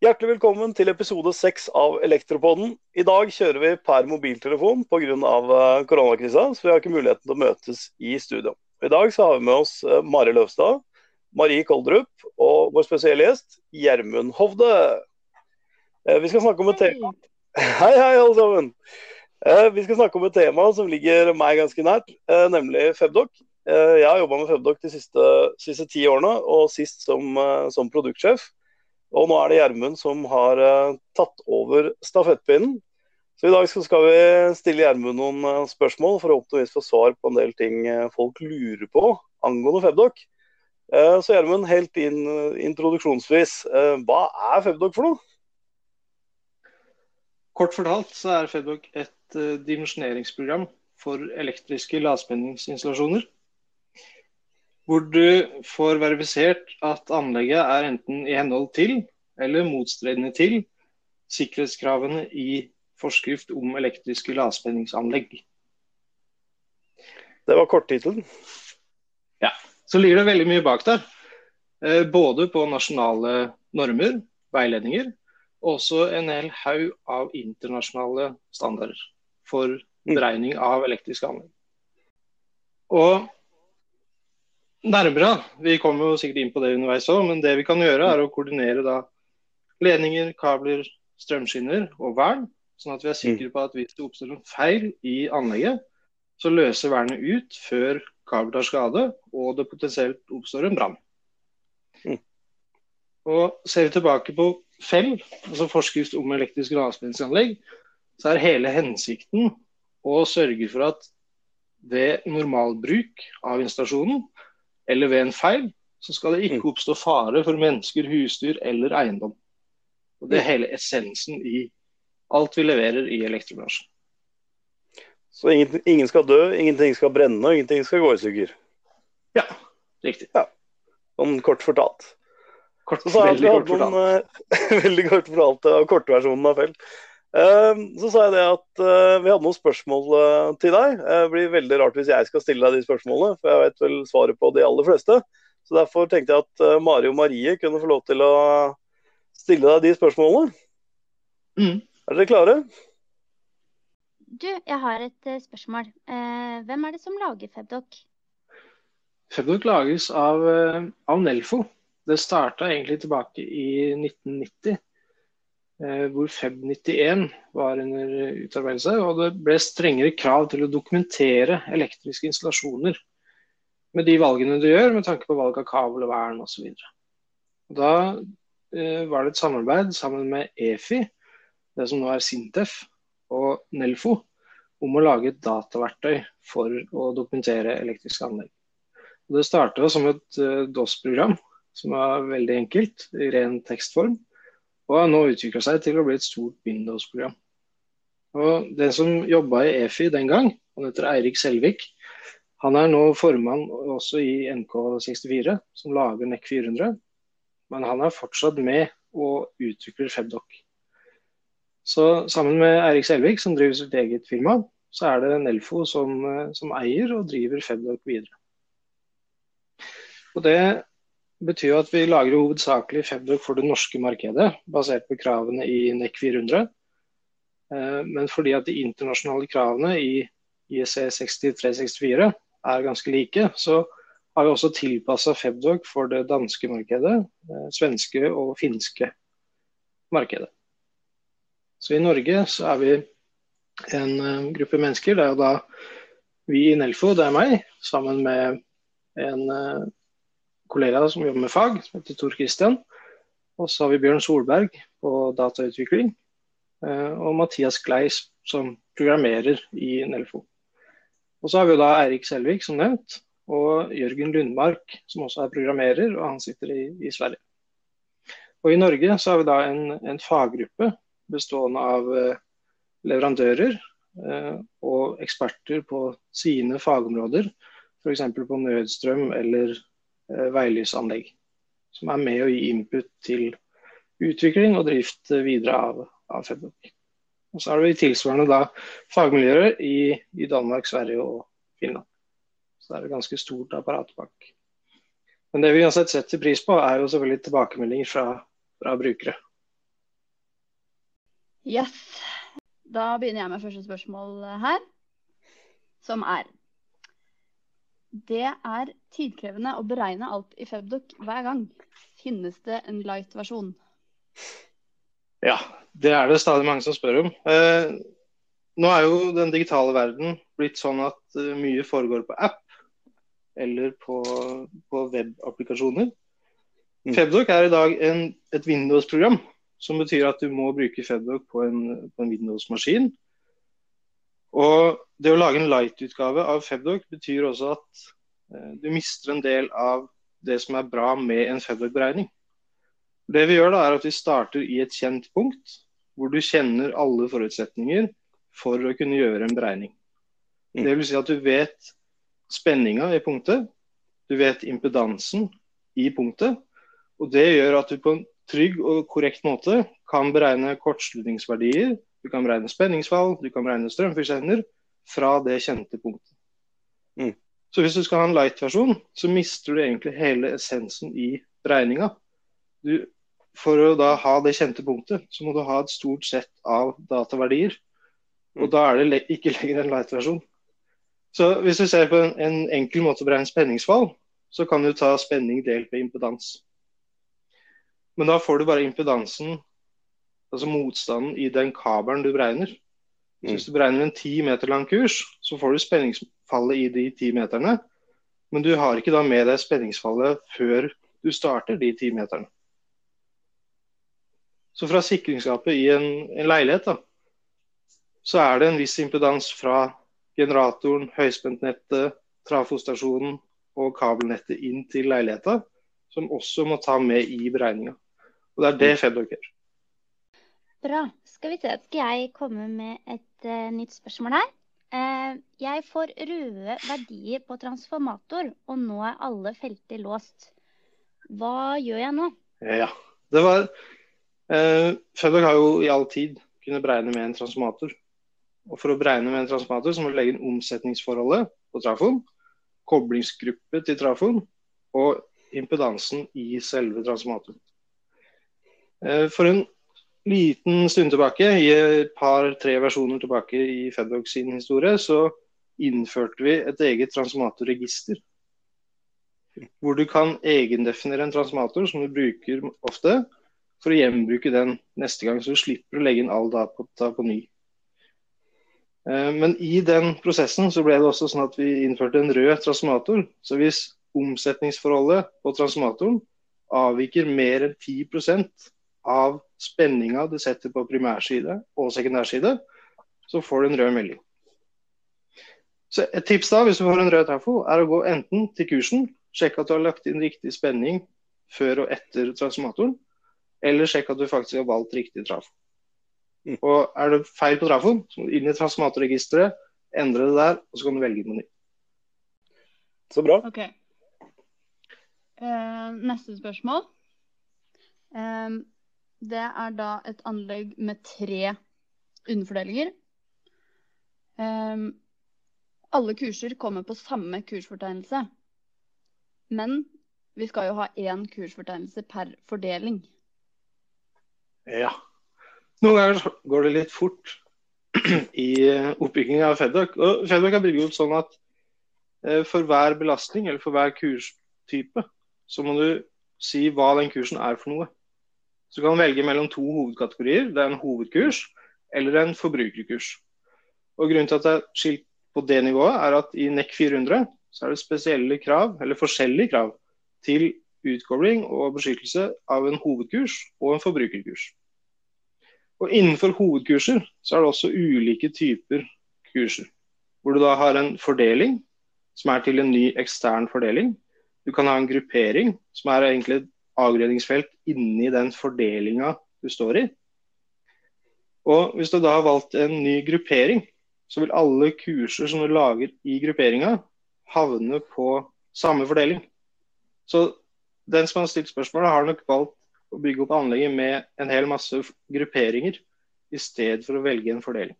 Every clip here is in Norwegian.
Hjertelig velkommen til episode seks av Elektropodden. I dag kjører vi per mobiltelefon pga. Eh, koronakrisa, så vi har ikke muligheten til å møtes i studio. I dag så har vi med oss eh, Mari Løvstad, Marie Koldrup og vår spesielle gjest Gjermund Hovde. Eh, vi skal snakke om et tema Hei, hei, alle sammen. Vi skal snakke om et tema som ligger meg ganske nært, nemlig Febdoc. Jeg har jobba med Febdoc de siste, siste, ti årene, og sist som, som produktsjef. Og nå er det Gjermund som har uh, tatt over stafettpinnen. Så i dag skal vi stille Gjermund noen uh, spørsmål, forhåpentligvis få svar på en del ting uh, folk lurer på angående Febdoc. så Gjermund, helt inn, introduksjonsvis, hva er Febdoc for noe? Kort fortalt så er Febdoc et dimensjoneringsprogram for elektriske lavspenningsinstallasjoner hvor du får verifisert at anlegget er enten i henhold til eller motstredende til sikkerhetskravene i forskrift om elektriske lavspenningsanlegg. Det var korttittelen. Ja. Så ligger det veldig mye bak der. Eh, både på nasjonale normer, veiledninger, og også en hel haug av internasjonale standarder for mm. beregning av elektriske anlegg. Og nærmere. Vi kommer jo sikkert inn på det underveis òg, men det vi kan gjøre er å koordinere da ledninger, kabler, strømskinner og vern. Sånn at vi er sikre på at hvis det oppstår en feil i anlegget, så løser vernet ut før kabel tar skade og det potensielt oppstår en brann. Mm. Og Ser vi tilbake på FEL, altså forskrift om elektriske lavspenningsanlegg, så er hele hensikten å sørge for at ved normalbruk av installasjonen, eller ved en feil, så skal det ikke mm. oppstå fare for mennesker, husdyr eller eiendom. Og Det er hele essensen i alt vi leverer i elektrobransjen. Så ingen, ingen, skal dø, ingenting skal brenne og ingenting skal gå i stykker? Ja, riktig. Ja. Sånn kort fortalt. Kort, så veldig kort fortalt. Noen, uh, veldig kort fortalt av kortversjonen av Fell. Ehm, så sa jeg det at uh, vi hadde noen spørsmål uh, til deg. Det blir veldig rart hvis jeg skal stille deg de spørsmålene, for jeg vet vel svaret på de aller fleste. Så Derfor tenkte jeg at Mari og Marie kunne få lov til å stille deg de spørsmålene. Mm. Er dere klare? Du, jeg har et spørsmål. hvem er det som lager Febdok? Febdok lages av, av Nelfo. Det starta egentlig tilbake i 1990. Eh, hvor FEB91 var under utarbeidelse. Og det ble strengere krav til å dokumentere elektriske installasjoner med de valgene du gjør, med tanke på valg av kabel og vern osv. Da eh, var det et samarbeid sammen med EFI, det som nå er Sintef, og Nelfo, om å lage et dataverktøy for å dokumentere elektriske anlegg. Og det starta som et eh, DOS-program, som var veldig enkelt, i ren tekstform og har nå utvikla seg til å bli et stort Windows-program. Og Den som jobba i EFI den gang, han heter Eirik Selvik, han er nå formann også i NK64, som lager NEC 400. Men han er fortsatt med og utvikler Febdoc. Så sammen med Eirik Selvik, som driver sitt eget firma, så er det Nelfo som, som eier og driver Febdoc videre. Og Det betyr jo at vi lager hovedsakelig Febdoc for det norske markedet, basert på kravene i NEC 400. Eh, men fordi at de internasjonale kravene i IEC 6364 er ganske like, så har vi også tilpassa Febdoc for det danske markedet, eh, svenske og finske markedet. Så i Norge så er vi en eh, gruppe mennesker. Det er jo da vi i Nelfo, det er meg, sammen med en kollega som jobber med fag, som heter Tor Christian. Og så har vi Bjørn Solberg på datautvikling. Eh, og Mathias Gleis som programmerer i Nelfo. Og så har vi da Eirik Selvik, som nevnt. Og Jørgen Lundmark, som også er programmerer, og han sitter i, i Sverige. Og I Norge så har vi da en, en faggruppe bestående av eh, leverandører eh, og eksperter på sine fagområder. F.eks. på nødstrøm eller veilysanlegg. Som er med å gi input til utvikling og drift videre av, av Fedbook. Og så har vi tilsvarende da fagmiljøer i, i, Danmark, Sverige og Finland. Så det er et ganske stort apparat bak. Men det vi uansett setter pris på, er jo selvfølgelig tilbakemeldinger fra, fra brukere. Yes. Da begynner jeg med første spørsmål her, som er Det er tidkrevende å beregne alt i Febdoc hver gang. Finnes det en light-versjon? Ja, det er det stadig mange som spør om. Eh, nå er jo den digitale verden blitt sånn at uh, mye foregår på app eller på, på webapplikasjoner. Mm. Febdoc er i dag en, et Windows-program, som betyr at du må bruke Febdoc på en, på en Windows-maskin. Og det å lage en light-utgave av Febdoc betyr også at eh, du mister en del av det som er bra med en Febdoc-beregning. Det vi gjør da er at vi starter i et kjent punkt, hvor du kjenner alle forutsetninger for å kunne gjøre en beregning. Mm. Det vil si at du vet spenninga i punktet, du vet impedansen i punktet, og det gjør at du på en trygg og korrekt måte kan beregne kortslutningsverdier, du kan beregne spenningsfall, du kan beregne strømforkjenner fra det kjente punktet. Mm. Så hvis du skal ha en light-versjon, så mister du egentlig hele essensen i beregninga. Du, for å da ha det kjente punktet, så må du ha et stort sett av dataverdier. Og mm. da er det ikke lenger en light-versjon. Så hvis du ser på en, en, enkel måte å beregne spenningsfall, så kan du ta spenning delt med impedans. Men da får du bare impedansen, altså motstanden i den kabelen du beregner. Så hvis du beregner en ti meter lang kurs, så får du spenningsfallet i de ti meterne. Men du har ikke da med deg spenningsfallet før du starter de ti meterne. Så fra sikringsskapet i en, en leilighet, da, så er det en viss impedans fra generatoren, høyspentnettet, trafostasjonen og kabelnettet inn til leiligheta, som også må ta med i beregninga. Og det er det Feddoc gjør. Bra. Skal vi se, skal jeg komme med et uh, nytt spørsmål her. Uh, jeg får røde verdier på transformator, og nå er alle felter låst. Hva gjør jeg nå? Ja, det var uh, Feddoc har jo i all tid kunnet beregne med en transformator. Og For å beregne med en transformator så må du legge inn omsetningsforholdet på trafoen, koblingsgruppe til trafoen og impedansen i selve transformatoren. Eh, for en liten stund tilbake, i et par-tre versjoner tilbake i Feddoc sin historie, så innførte vi et eget transformatorregister. Hvor du kan egendefinere en transformator som du bruker ofte, for å gjenbruke den neste gang, så du slipper å legge inn all data på ny. Eh, men i den prosessen så ble det også sånn at vi innførte en rød transformator. Så hvis omsetningsforholdet på transformatoren avviker mer enn 10% av spenninga du setter på primærside og sekundærside, så får du en rød melding. Så Et tips da, hvis du får en rød trafo, er å gå enten til kursen, sjekke at du har lagt inn riktig spenning før og etter transformatoren, eller sjekke at du faktisk har valgt riktig trafo. Mm. Og er det feil på trafoen, så må du inn i transformatorregisteret, endre det der, og så kan du velge noe ny. Så bra. Ok. Uh, neste spørsmål. Um, det er da et anlegg med tre underfordelinger. Um, alle kurser kommer på samme kursfortegnelse. Men vi skal jo ha én kursfortegnelse per fordeling. Ja. Noen ganger går det litt fort i oppbyggingen oppbygginga av Feddoc. Og Feddoc er bygd sånn at eh, for hver belastning eller for hver kurstype, så må du si hva den kursen er for noe. Så du kan velge mellom to hovedkategorier. Det er en hovedkurs eller en forbrukerkurs. Og Grunnen til at det er skilt på det nivået, er at i NEC 400 så er det spesielle krav, eller forskjellige krav, til utkobling og beskyttelse av en hovedkurs og en forbrukerkurs. Og Innenfor hovedkurser så er det også ulike typer kurser. Hvor du da har en fordeling som er til en ny ekstern fordeling. Du kan ha en gruppering som er egentlig et inni den fordelinga du står i. Og Hvis du da har valgt en ny gruppering, så vil alle kurser som du lager i grupperinga, havne på samme fordeling. Så den som har stilt spørsmålet, har nok valgt å bygge opp anlegget med en hel masse grupperinger, i stedet for å velge en fordeling.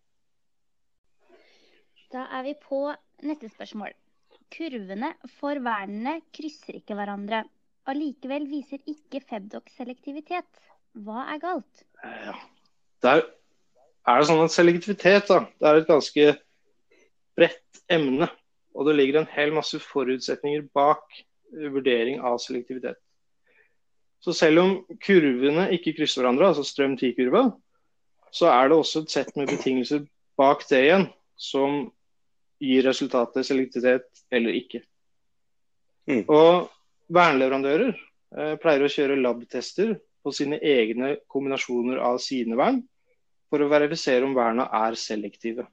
Da er vi på neste spørsmål. Kurvene for vernene krysser ikke hverandre. Allikevel viser ikke Febdoc selektivitet. Hva er galt? Ja. Der er det sånn at selektivitet da, det er et ganske bredt emne. Og det ligger en hel masse forutsetninger bak vurdering av selektivitet. Så selv om kurvene ikke krysser hverandre, altså strøm-10-kurva, så er det også et sett med betingelser bak det igjen som gir resultatet selektivitet eller ikke. Mm. Og vernleverandører eh, pleier å kjøre lab-tester på sine egne kombinasjoner av sine vern for å verifisere om verna er selektive.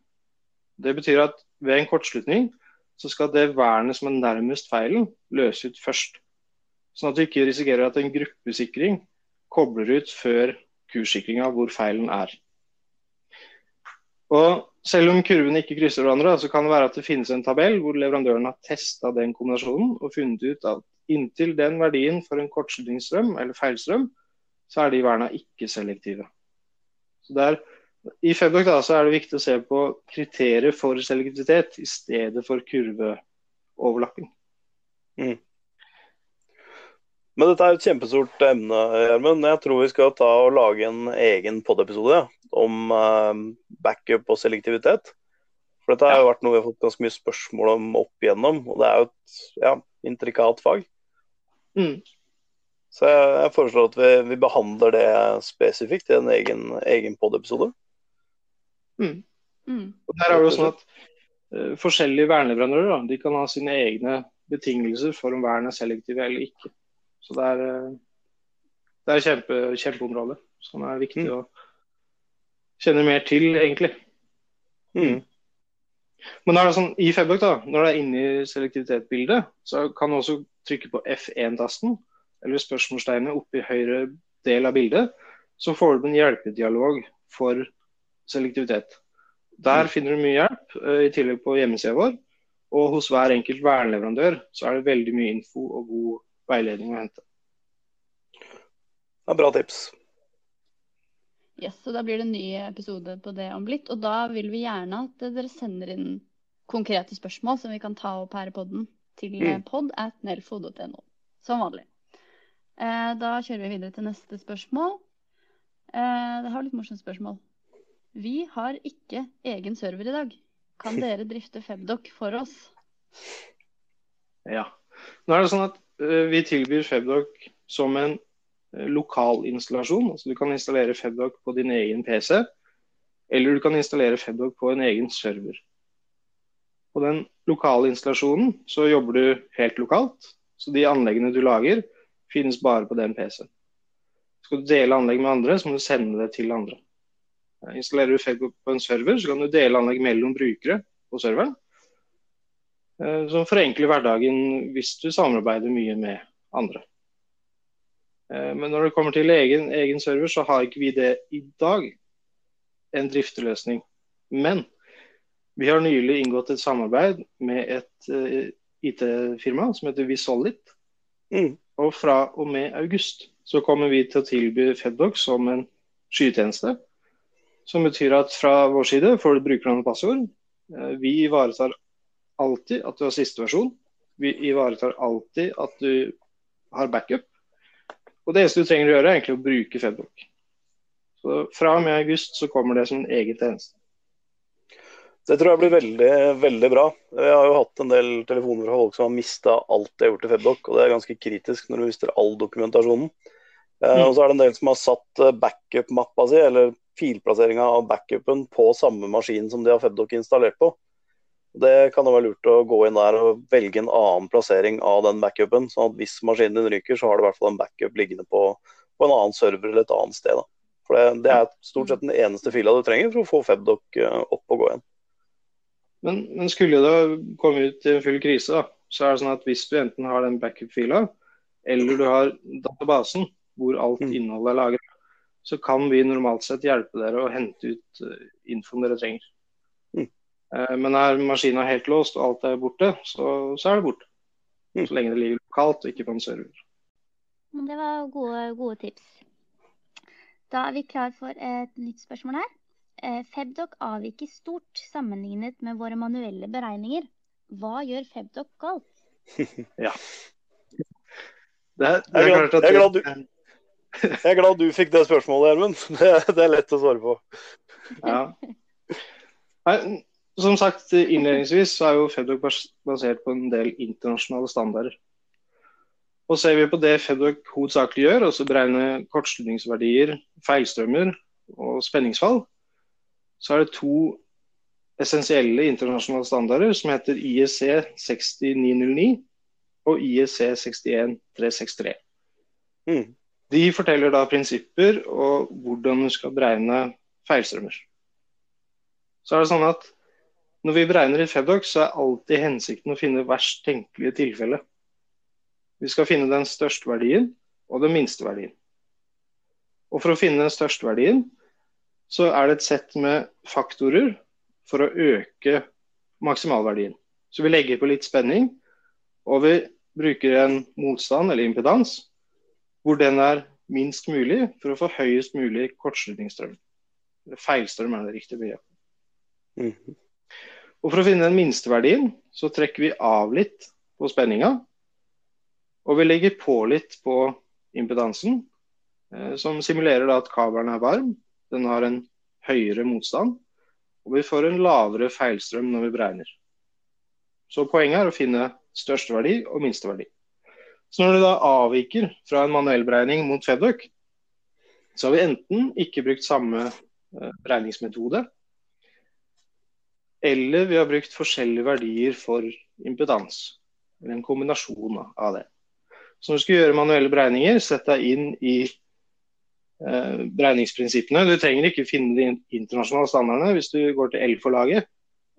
Det betyr at ved en kortslutning så skal det vernet som er nærmest feilen, løse ut først. Sånn at du ikke risikerer at en gruppesikring kobler ut før kurssikringa hvor feilen er. Og selv om kurvene ikke krysser hverandre, så kan det være at det finnes en tabell hvor leverandøren har testa den kombinasjonen og funnet ut at inntil den verdien for en kortslutningsstrøm eller feilstrøm, så er de verna ikke selektive. Så der, I Febdoc da, så er det viktig å se på kriterier for selektivitet i stedet for kurveoverlapping. Mm. Men dette er et kjempestort emne, Gjermund. Jeg tror vi skal ta og lage en egen pod-episode om uh, backup og selektivitet. For dette har jo vært noe vi har fått ganske mye spørsmål om opp igjennom, og det er jo et ja, intrikat fag. Mm. Så jeg, jeg, foreslår at vi, vi, behandler det spesifikt i en egen, egen pod-episode. Mm. Mm. Der er det jo sånn at uh, Forskjellige verneleverandører de kan ha sine egne betingelser for om vern er selektive eller ikke. Så det er, uh, det er kjempe, kjempeområde som er viktig mm. å kjenne mer til, egentlig. Mm. Men er det sånn, i Febbock, da, når det er inni i selektivitetsbildet, så kan du også trykke på F1-tasten eller spørsmålstegnet oppe i høyre del av bildet, så får du en hjelpedialog for selektivitet. Der mm. finner du mye hjelp, uh, i tillegg på hjemmesida vår. Og hos hver enkelt verneleverandør så er det veldig mye info og god veiledning å hente. Det er bra tips. Yes, så Da blir det en ny episode på det om litt. Og da vil vi gjerne at dere sender inn konkrete spørsmål som vi kan ta opp her i podden til mm. pod at nelfo.no. Som vanlig. Eh, da kjører vi videre til neste spørsmål. Eh, det har litt morsomt spørsmål. Vi har ikke egen server i dag. Kan dere drifte Febdoc for oss? Ja. Nå er det sånn at uh, vi tilbyr Febdoc som en uh, lokal installasjon. Altså du kan installere Febdoc på din egen PC, eller du kan installere Febdoc på en egen server. På den lokale installasjonen så jobber du helt lokalt. Så de anleggene du lager, finnes bare på den PC-en. Skal du dele anlegg med andre, så må du sende det til andre. Installerer du Facebook på en server, så kan du dele anlegg mellom brukere på serveren. Eh, som forenkler hverdagen hvis du samarbeider mye med andre. Eh, men når det kommer til egen, egen server, så har ikke vi det i dag. En drifteløsning. Men vi har nylig inngått et samarbeid med et uh, eh, IT-firma som heter Visolit. Mm. Og fra og med august så kommer vi til å tilby Feddoc som en skytjeneste. Som betyr at fra vår side får du brukernavn og passord. Eh, vi ivaretar alltid at du har siste versjon. Vi ivaretar alltid at du har backup. Og det eneste du trenger å gjøre, er egentlig å bruke Feddoc. Så fra og med august så kommer det som en egen tjeneste. Det tror jeg blir veldig, veldig bra. Jeg har jo hatt en del telefoner fra folk som har mista alt de har gjort i Febdoc, og det er ganske kritisk når du mister all dokumentasjonen. Eh, mm. og så er det en del som har satt eh, backup-mappa si, eller filplasseringa av backupen, på samme maskin som de har Febdoc installert på. Det kan det være lurt å gå inn der og velge en annen plassering av den backupen. sånn at hvis maskinen din ryker, så har du i hvert fall en backup liggende på, på en annen server eller et annet sted. Da. For det, det, er stort sett den eneste fila du trenger for å få Febdoc eh, opp og gå igjen. Men, men, skulle det komme ut i en full krise, da, så er det sånn at hvis du enten har den backup-fila, eller du har databasen hvor alt mm. innholdet er lagret, så kan vi normalt sett hjelpe dere å hente ut uh, infoen dere trenger. Mm. Uh, men er maskinen helt låst og alt er borte, så, så er det borte. Mm. Så lenge det ligger lokalt og ikke på en server. Men det var gode, gode tips. Da er vi klar for et nytt spørsmål her. Eh, Febdoc avviker stort sammenlignet med våre manuelle beregninger. Hva gjør Febdoc galt? ja. Det, det er, jeg, er glad, jeg, er glad du, jeg er glad du fikk det spørsmålet, Gjermund. Det, det, er lett å svare på. Ja. Nei, som sagt innledningsvis så er jo Fedok basert på en del internasjonale standarder. Og Ser vi på det Fedok hovedsakelig gjør, altså beregne kortslutningsverdier, feilstrømmer og spenningsfall, så er det to essensielle internasjonale standarder som heter IEC 60909 og IEC 61363. Mm. De forteller da prinsipper og hvordan du skal beregne feilstrømmer. Så er det sånn at Når vi beregner i Fedox, så er alltid hensikten å finne verst tenkelige tilfelle. Vi skal finne den største verdien og den minste verdien. Og For å finne den største verdien, så er det et sett med faktorer for å øke maksimalverdien. Så vi legger på litt spenning, og vi bruker en motstand eller impedans hvor den er minst mulig for å få høyest mulig kortslutningsstrøm. Feilstrøm er det riktige begrepet. Mm -hmm. Og For å finne den minste verdien, så trekker vi av litt på spenninga. Og vi legger på litt på impedansen, eh, som simulerer da at kabelen er varm. Den har en høyere motstand. Og vi får en lavere feilstrøm når vi beregner. Så poenget er å finne største verdi og minste verdi. Så når du da avviker fra en manuell beregning mot Fedduck, så har vi enten ikke brukt samme eh, beregningsmetode, eller vi har brukt forskjellige verdier for impedans. Eller en kombinasjon av det. Så når du skal gjøre manuelle beregninger, sett deg inn i beregningsprinsippene. Du trenger ikke finne de internasjonale standardene hvis du går til L-forlaget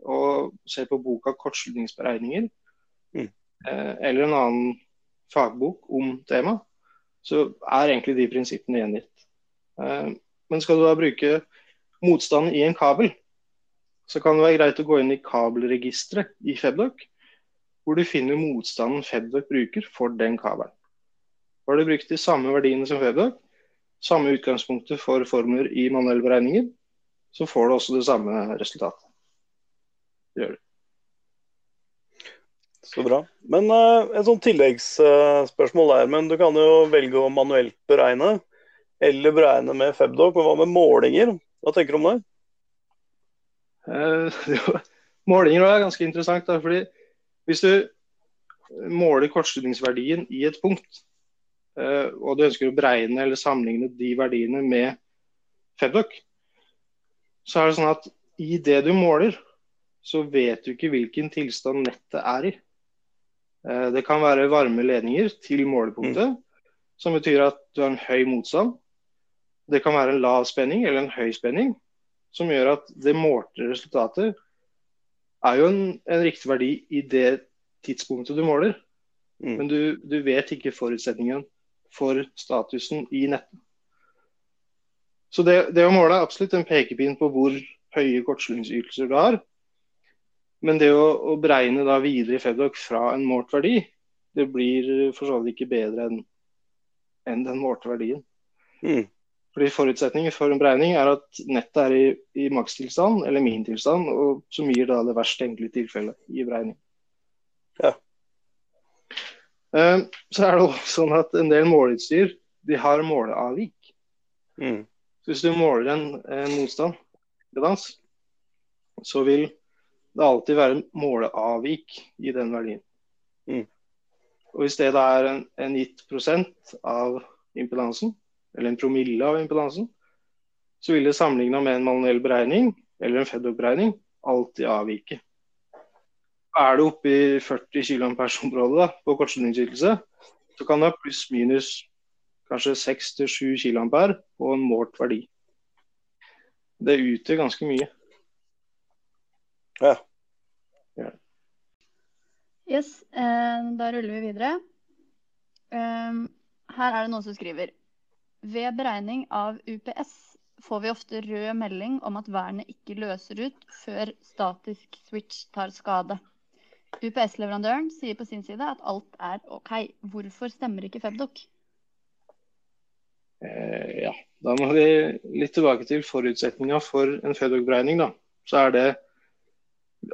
og ser på boka 'Kortslutningsberegninger', mm. eh, eller en annen fagbok om temaet, så er egentlig de prinsippene gjengitt. Eh, men skal du da bruke motstand i en kabel, så kan det være greit å gå inn i kabelregisteret i Febdoc, hvor du finner motstanden Febdoc bruker for den kabelen. Har du brukt de samme verdiene som Febdoc, samme utgangspunktet for formler i manuelle beregninger, så får du også det samme resultatet. Det gjør du. Så bra. Men uh, en sånn tilleggsspørsmål uh, der. Men du kan jo velge å manuelt beregne eller beregne med Febdoc. Men hva med målinger? Hva tenker du om det? Uh, målinger er ganske interessant. Da, fordi Hvis du måler kortslutningsverdien i et punkt, og du ønsker å beregne eller sammenligne de verdiene med Febdoc, så er det sånn at i det du måler, så vet du ikke hvilken tilstand nettet er i. Eh, det kan være varme ledninger til målepunktet, mm. som betyr at du har en høy motstand. Det kan være en lav spenning eller en høy spenning, som gjør at det målte resultatet er jo en, en riktig verdi i det tidspunktet du måler. Mm. Men du, du, vet ikke forutsetningen for statusen i nettet. Så det, det å måle er absolutt en pekepinn på hvor høye kortslutningsytelser du har. Men det å, å beregne da videre i Feddoc fra en målt verdi, det blir for så vidt ikke bedre enn en den målte verdien. Mm. Fordi Forutsetningen for en beregning er at nettet er i, i makstilstand eller min tilstand, og som gir da det verst tenkelige tilfellet i beregning. Ja. Uh, så er det også sånn at en del måleutstyr de har måleavvik. Mm. Så Hvis du måler en, en motstand, så vil det alltid være måleavvik i den verdien. Mm. Og Hvis det da er en, en gitt prosent av impedansen, eller en promille av impedansen, så vil det sammenligna med en manuell beregning eller en FEDOC-beregning alltid avvike. Er det oppe i 40 kA-området på kortslutningsytelse, så kan det ha pluss-minus kanskje 6-7 kA på en målt verdi. Det utgjør ganske mye. Ja. Yes, eh, da ruller vi videre. Um, her er det noen som skriver. Ved beregning av UPS får vi ofte rød melding om at vernet ikke løser ut før statisk switch tar skade. UPS-leverandøren sier på sin side at alt er OK. Hvorfor stemmer ikke Febdoc? Eh, ja, da må vi litt tilbake til forutsetninga for en Febdoc-beregning. Så er det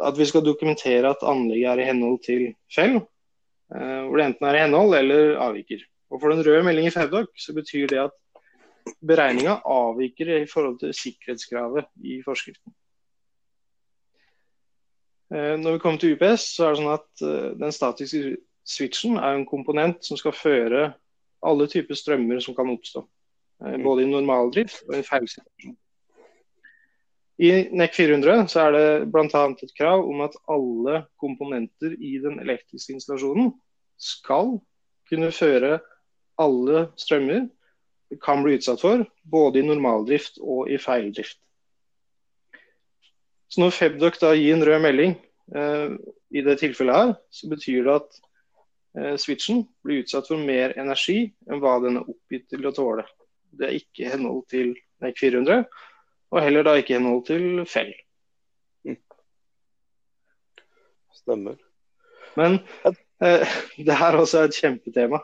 at vi skal dokumentere at anlegget er i henhold til FEL, eh, hvor det enten er i henhold eller avviker. Og For den røde meldingen i Febdok så betyr det at beregninga avviker i forhold til sikkerhetskravet i forskriften. Eh, når vi kommer til UPS, så er det sånn at eh, den statiske switchen er en komponent som skal føre alle typer strømmer som kan oppstå. Eh, både i normaldrift og i feilsituasjon. I NEC 400 så er det bl.a. et krav om at alle komponenter i den elektriske installasjonen skal kunne føre alle strømmer kan bli utsatt for, både i normaldrift og i feildrift. Så når Febdoc da gir en rød melding i det tilfellet her, så betyr det at eh, switchen blir utsatt for mer energi enn hva den er oppgitt til å tåle. Det er ikke henhold til NEC 400, og heller da ikke henhold til Fell. Mm. Stemmer. Men eh, det her også er et kjempetema.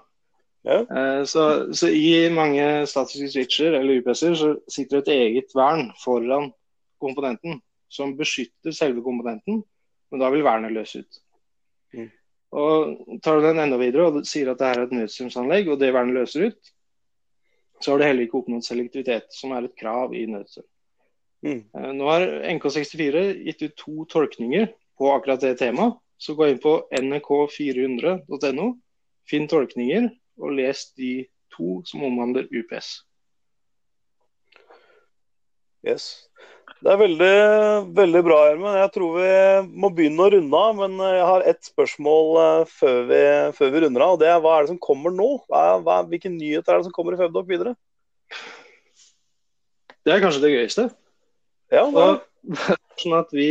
Ja. Eh, så, så, i mange statiske switcher eller UPS-er så sitter et eget vern foran komponenten som beskytter selve komponenten, men da vil vernet løse ut. Mm. Og Tar du den enda videre og sier at det er et nødstrømsanlegg, og det vernet løser ut, så har du heller ikke oppnådd selektivitet, som er et krav i nødstrøm. Mm. Eh, nå har NK64 gitt ut to tolkninger på akkurat det temaet. Så gå inn på nk400.no, finn tolkninger og les de to som omhandler UPS. Yes. Det er veldig, veldig bra, Gjermund. Jeg tror vi må begynne å runde av. Men jeg har ett spørsmål eh, før vi, før vi runder av. og det er Hva er det som kommer nå? Hva, hva, hvilke nyheter er det som kommer i Febdoc videre? Det er kanskje det gøyeste. Ja, det er. Sånn at vi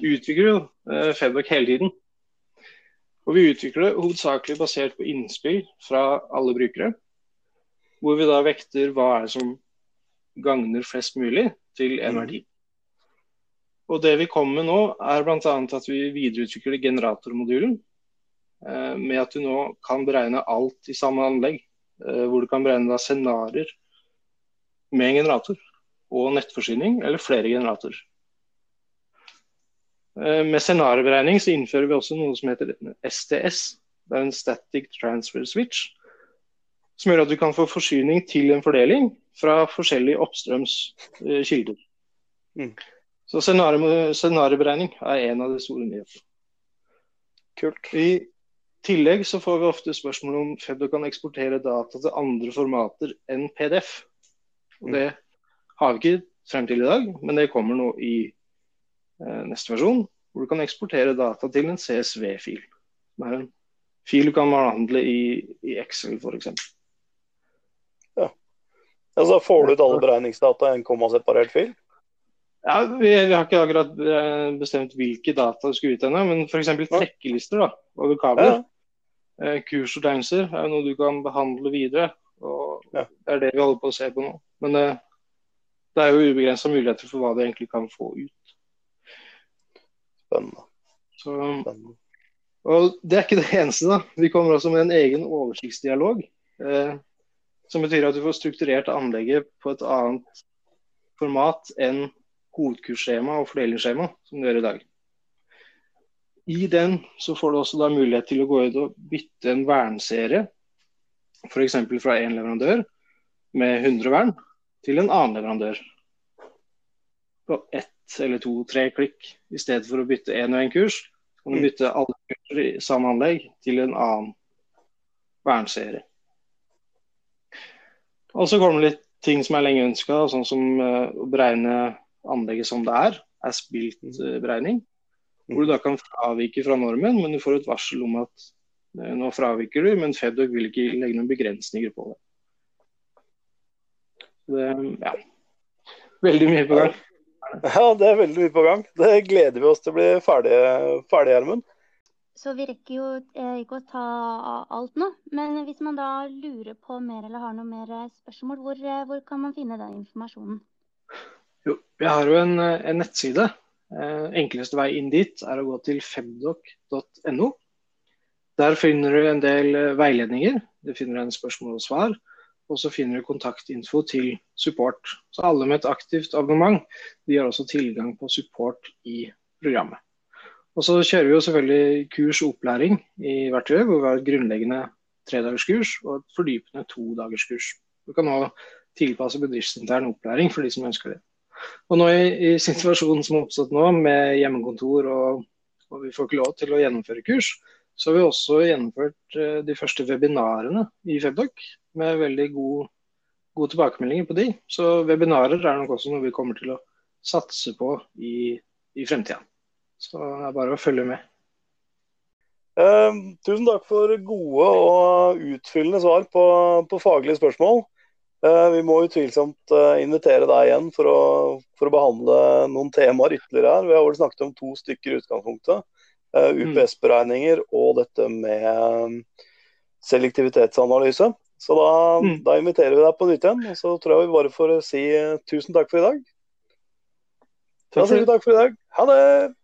utvikler jo Fevdok Febdoc hele tiden. Og vi utvikler det hovedsakelig basert på innspill fra alle brukere. Hvor vi da vekter hva er det som gagner flest mulig til en Mm. verdi. Og det vi kommer med nå, er bl.a. at vi videreutvikler generatormodulen. Eh, med at du nå kan beregne alt i samme anlegg. Eh, hvor du kan beregne scenarioer med en generator. Og nettforsyning, eller flere generatorer. Eh, med scenarioberegning så innfører vi også noe som heter STS. Det er en Static Transfer Switch. Som gjør at du kan få forsyning til en fordeling fra forskjellige oppstrøms uh, kilder. Mm. Så scenario- scenarioberegning er en av de store nyhetene. Kult. I tillegg så får vi ofte spørsmål om Feddo kan eksportere data til andre formater enn PDF. Og det har vi ikke frem til i dag, men det kommer nå i eh, neste versjon. Hvor du kan eksportere data til en CSV-fil. Det er en fil du kan behandle i, i Excel f.eks. Altså, får du ut alle beregningsdata i en kommaseparert fil? Ja, vi, vi har ikke akkurat eh, bestemt hvilke data du skal ut ennå, men f.eks. trekkelister da, over kabler. Ja. Eh, kursordeinser er noe du kan behandle videre. og Ja. Det er det vi holder på å se på nå. Men eh, det er jo ubegrensa muligheter for hva du egentlig kan få ut. Spennende. Så, Spennende. og det er ikke det eneste. da. Vi kommer også med en egen oversiktsdialog. Eh, som betyr at du får strukturert anlegget på et annet format enn hovedkursskjema og fordelingsskjema, som du gjør i dag. I den så får du også da mulighet til å gå ut og bytte en vernserie, f.eks. fra én leverandør med 100 vern, til en annen leverandør. På ett eller to, tre klikk. I stedet for å bytte én og én kurs, kan du Mm. bytte alle kurser i samme anlegg til en annen vernserie. Og så kommer det litt ting som er lenge ønska, sånn som eh, å beregne anlegget som det er. Er spilt-beregning. Hvor du da kan fravike fra normen, men du får et varsel om at eh, nå fraviker du, men Fedok vil ikke legge noen begrensninger på det. det ja. Veldig mye på gang. Ja, det er veldig mye på gang. Det gleder vi oss til å bli ferdige, ferdig Gjermund. Så vi rekker jo eh, ikke å ta alt nå. Men hvis man da lurer på mer eller har noe mer eh, spørsmål, hvor, eh, hvor kan man finne den informasjonen? Jo, vi har jo en, en nettside. Enkleste vei inn dit er å gå til femdoc.no. Der finner du en del veiledninger. Du finner en spørsmål og svar. Og så finner du kontaktinfo til support. Så alle med et aktivt abonnement de har også tilgang på support i programmet. Og så kjører vi jo selvfølgelig kurs og opplæring i verktøyet, hvor vi har et grunnleggende tredagerskurs og et fordypende todagerskurs. Du kan nå tilpasse bedriftsintern opplæring for de som ønsker det. Og nå i, i situasjonen som har oppstått nå, med hjemmekontor og, og, vi får ikke lov til å gjennomføre kurs, så har vi også gjennomført uh, de første webinarene i Febdoc med veldig god, gode tilbakemeldinger på de. Så webinarer er nok også noe vi kommer til å satse på i, i fremtida. Så det er bare å følge med. Eh, tusen takk for gode og utfyllende svar på, på faglige spørsmål. Eh, vi må utvilsomt eh, invitere deg igjen for å, for å, behandle noen temaer ytterligere her. Vi har vel snakket om to stykker i utgangspunktet. Eh. UPS-beregninger og dette med eh, selektivitetsanalyse. Så da, mm. da, inviterer vi deg på nytt igjen. Og så tror jeg vi bare får si tusen takk for i dag. Da sier vi takk for i dag. Ha det!